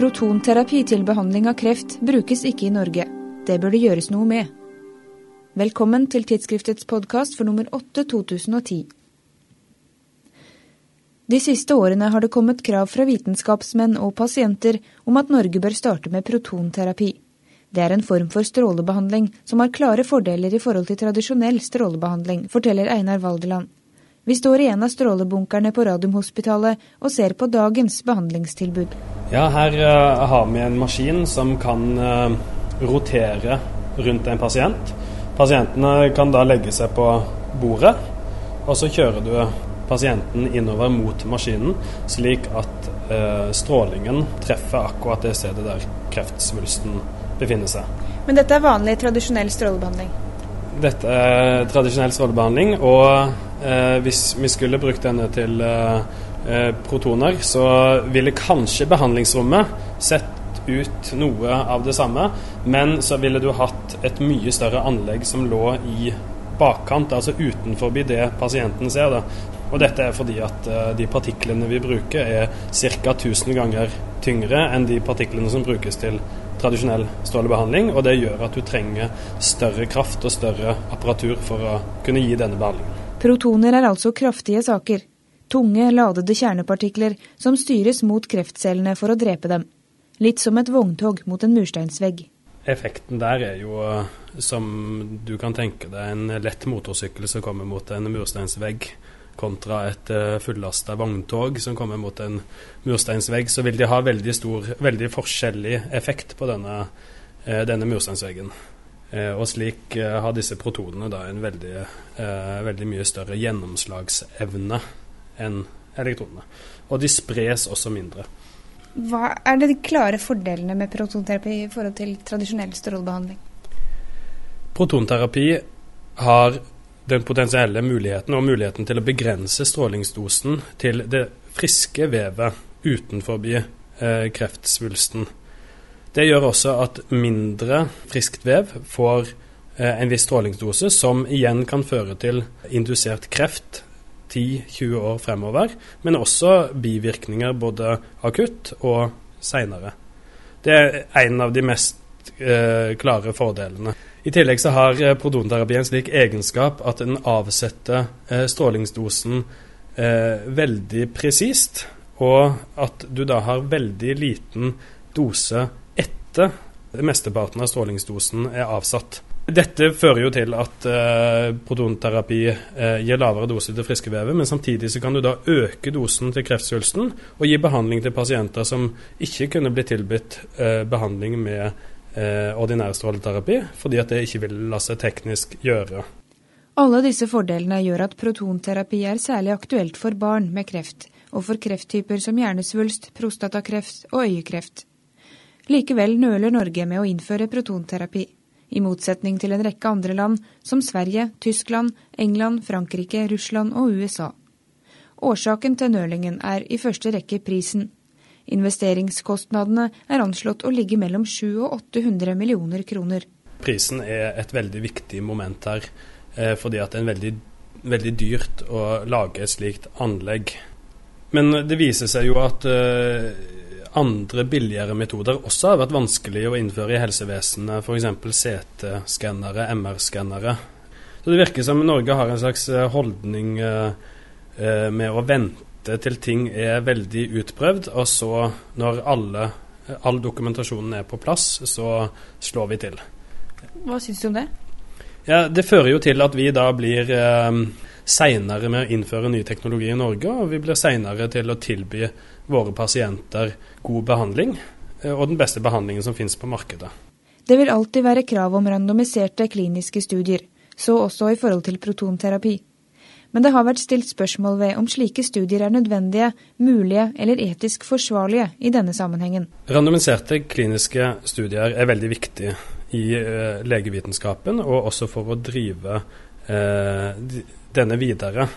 Protonterapi til behandling av kreft brukes ikke i Norge. Det bør det gjøres noe med. Velkommen til tidsskriftets podkast for nummer 8 2010. De siste årene har det kommet krav fra vitenskapsmenn og pasienter om at Norge bør starte med protonterapi. Det er en form for strålebehandling som har klare fordeler i forhold til tradisjonell strålebehandling, forteller Einar Valderland. Vi står i en av strålebunkerne på Radiumhospitalet og ser på dagens behandlingstilbud. Ja, Her uh, har vi en maskin som kan uh, rotere rundt en pasient. Pasientene kan da legge seg på bordet, og så kjører du pasienten innover mot maskinen, slik at uh, strålingen treffer akkurat det stedet der kreftsvulsten befinner seg. Men dette er vanlig, tradisjonell strålebehandling? Dette er tradisjonell strålebehandling, og Eh, hvis vi skulle brukt denne til eh, eh, protoner, så ville kanskje behandlingsrommet sett ut noe av det samme, men så ville du hatt et mye større anlegg som lå i bakkant, altså utenfor det pasienten ser. Da. Og dette er fordi at de partiklene vi bruker er ca. 1000 ganger tyngre enn de partiklene som brukes til tradisjonell strålebehandling, og det gjør at du trenger større kraft og større apparatur for å kunne gi denne behandlingen. Protoner er altså kraftige saker. Tunge, ladede kjernepartikler som styres mot kreftcellene for å drepe dem. Litt som et vogntog mot en mursteinsvegg. Effekten der er jo, som du kan tenke deg, en lett motorsykkel som kommer mot en mursteinsvegg, kontra et uh, fullasta vogntog som kommer mot en mursteinsvegg, så vil de ha veldig stor, veldig forskjellig effekt på denne, uh, denne mursteinsveggen. Eh, og slik eh, har disse protonene da en veldig, eh, veldig mye større gjennomslagsevne enn elektronene. Og de spres også mindre. Hva er de klare fordelene med protonterapi i forhold til tradisjonell strålebehandling? Protonterapi har den potensielle muligheten og muligheten til å begrense strålingsdosen til det friske vevet utenfor eh, kreftsvulsten. Det gjør også at mindre friskt vev får eh, en viss strålingsdose, som igjen kan føre til indusert kreft 10-20 år fremover, men også bivirkninger både akutt og seinere. Det er en av de mest eh, klare fordelene. I tillegg så har prodonterapi en slik egenskap at den avsetter eh, strålingsdosen eh, veldig presist, og at du da har veldig liten dose etter mesteparten av strålingsdosen er avsatt. Dette fører jo til at eh, protonterapi eh, gir lavere dose til friske vevet, men samtidig så kan du da øke dosen til kreftsvulsten og gi behandling til pasienter som ikke kunne blitt tilbudt eh, behandling med eh, ordinær stråleterapi, fordi at det ikke vil la seg teknisk gjøre. Alle disse fordelene gjør at protonterapi er særlig aktuelt for barn med kreft, og for krefttyper som hjernesvulst, prostatakreft og øyekreft. Likevel nøler Norge med å innføre protonterapi, i motsetning til en rekke andre land som Sverige, Tyskland, England, Frankrike, Russland og USA. Årsaken til nølingen er i første rekke prisen. Investeringskostnadene er anslått å ligge mellom 700 og 800 millioner kroner. Prisen er et veldig viktig moment her, eh, fordi det er veldig, veldig dyrt å lage et slikt anlegg. Men det viser seg jo at uh, andre billigere metoder også har vært vanskelig å innføre i helsevesenet, f.eks. CT-skannere, MR-skannere. Så Det virker som Norge har en slags eh, holdning eh, eh, med å vente til ting er veldig utprøvd, og så, når alle, all dokumentasjonen er på plass, så slår vi til. Hva syns du om det? Ja, Det fører jo til at vi da blir eh, seinere med å innføre ny teknologi i Norge, og vi blir seinere til å tilby våre pasienter god behandling, eh, og den beste behandlingen som finnes på markedet. Det vil alltid være krav om randomiserte kliniske studier, så også i forhold til protonterapi. Men det har vært stilt spørsmål ved om slike studier er nødvendige, mulige eller etisk forsvarlige i denne sammenhengen. Randomiserte kliniske studier er veldig viktige i uh, legevitenskapen, og også for å drive uh, denne videre.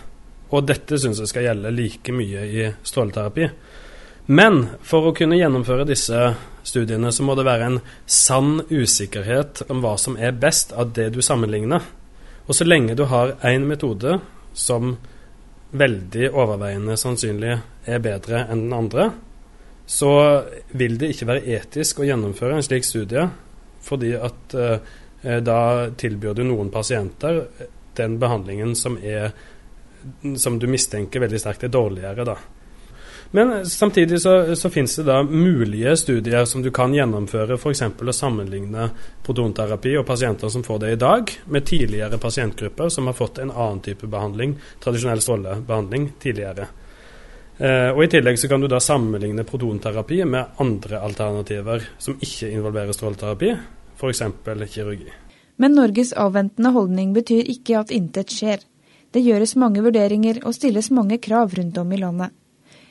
Og dette syns jeg skal gjelde like mye i stråleterapi. Men for å kunne gjennomføre disse studiene, så må det være en sann usikkerhet om hva som er best av det du sammenligner. Og så lenge du har én metode som veldig overveiende sannsynlig er bedre enn den andre, så vil det ikke være etisk å gjennomføre en slik studie, fordi at eh, da tilbyr du noen pasienter den behandlingen som, er, som du mistenker veldig sterkt er dårligere. da. Men samtidig så, så finnes det da mulige studier som du kan gjennomføre, f.eks. å sammenligne protonterapi og pasienter som får det i dag, med tidligere pasientgrupper som har fått en annen type behandling, tradisjonell strålebehandling, tidligere. Eh, og I tillegg så kan du da sammenligne protonterapi med andre alternativer som ikke involverer stråleterapi, f.eks. kirurgi. Men Norges avventende holdning betyr ikke at intet skjer. Det gjøres mange vurderinger og stilles mange krav rundt om i landet.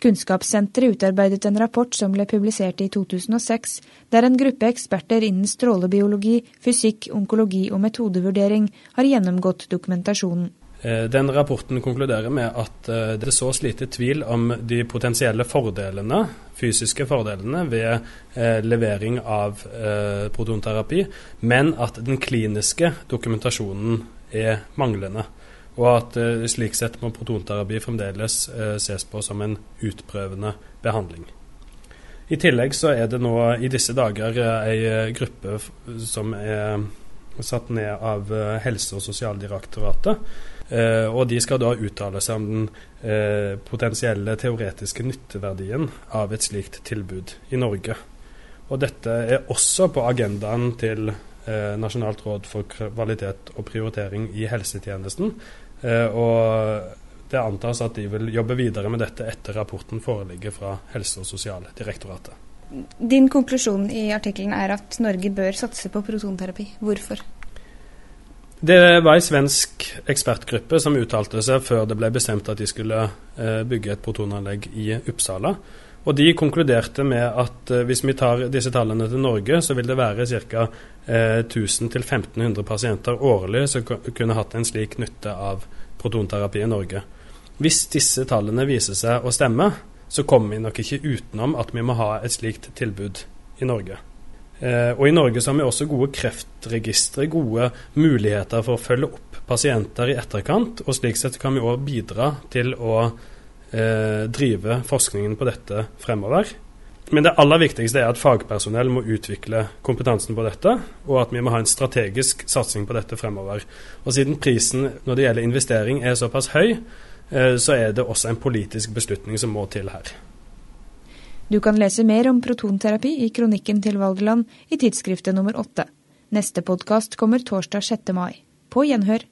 Kunnskapssenteret utarbeidet en rapport som ble publisert i 2006, der en gruppe eksperter innen strålebiologi, fysikk, onkologi og metodevurdering har gjennomgått dokumentasjonen. Eh, den rapporten konkluderer med at det det sås lite tvil om de potensielle fordelene, fysiske fordelene ved eh, levering av protonterapi, men at den kliniske dokumentasjonen er manglende og at slik sett må protonterapi fremdeles ses på som en utprøvende behandling. I tillegg så er det nå i disse dager ei gruppe som er satt ned av Helse- og sosialdirektoratet. Og de skal da uttale seg om den potensielle teoretiske nytteverdien av et slikt tilbud i Norge. Og dette er også på agendaen til Nasjonalt råd for kvalitet og prioritering i helsetjenesten, Eh, og det antas at de vil jobbe videre med dette etter rapporten foreligger fra Helse- og sosialdirektoratet. Din konklusjon i artikkelen er at Norge bør satse på protonterapi. Hvorfor? Det var en svensk ekspertgruppe som uttalte seg før det ble bestemt at de skulle eh, bygge et protonanlegg i Uppsala. Og De konkluderte med at eh, hvis vi tar disse tallene til Norge, så vil det være ca. Eh, 1000-1500 pasienter årlig som kunne hatt en slik nytte av protonterapi i Norge. Hvis disse tallene viser seg å stemme, så kommer vi nok ikke utenom at vi må ha et slikt tilbud i Norge. Eh, og I Norge så har vi også gode kreftregistre, gode muligheter for å følge opp pasienter i etterkant. og Slik sett kan vi òg bidra til å eh, drive forskningen på dette fremover. Men det aller viktigste er at fagpersonell må utvikle kompetansen på dette, og at vi må ha en strategisk satsing på dette fremover. Og Siden prisen når det gjelder investering er såpass høy, eh, så er det også en politisk beslutning som må til her. Du kan lese mer om protonterapi i kronikken til Valgeland i tidsskriftet nummer åtte. Neste podkast kommer torsdag 6. mai. På gjenhør.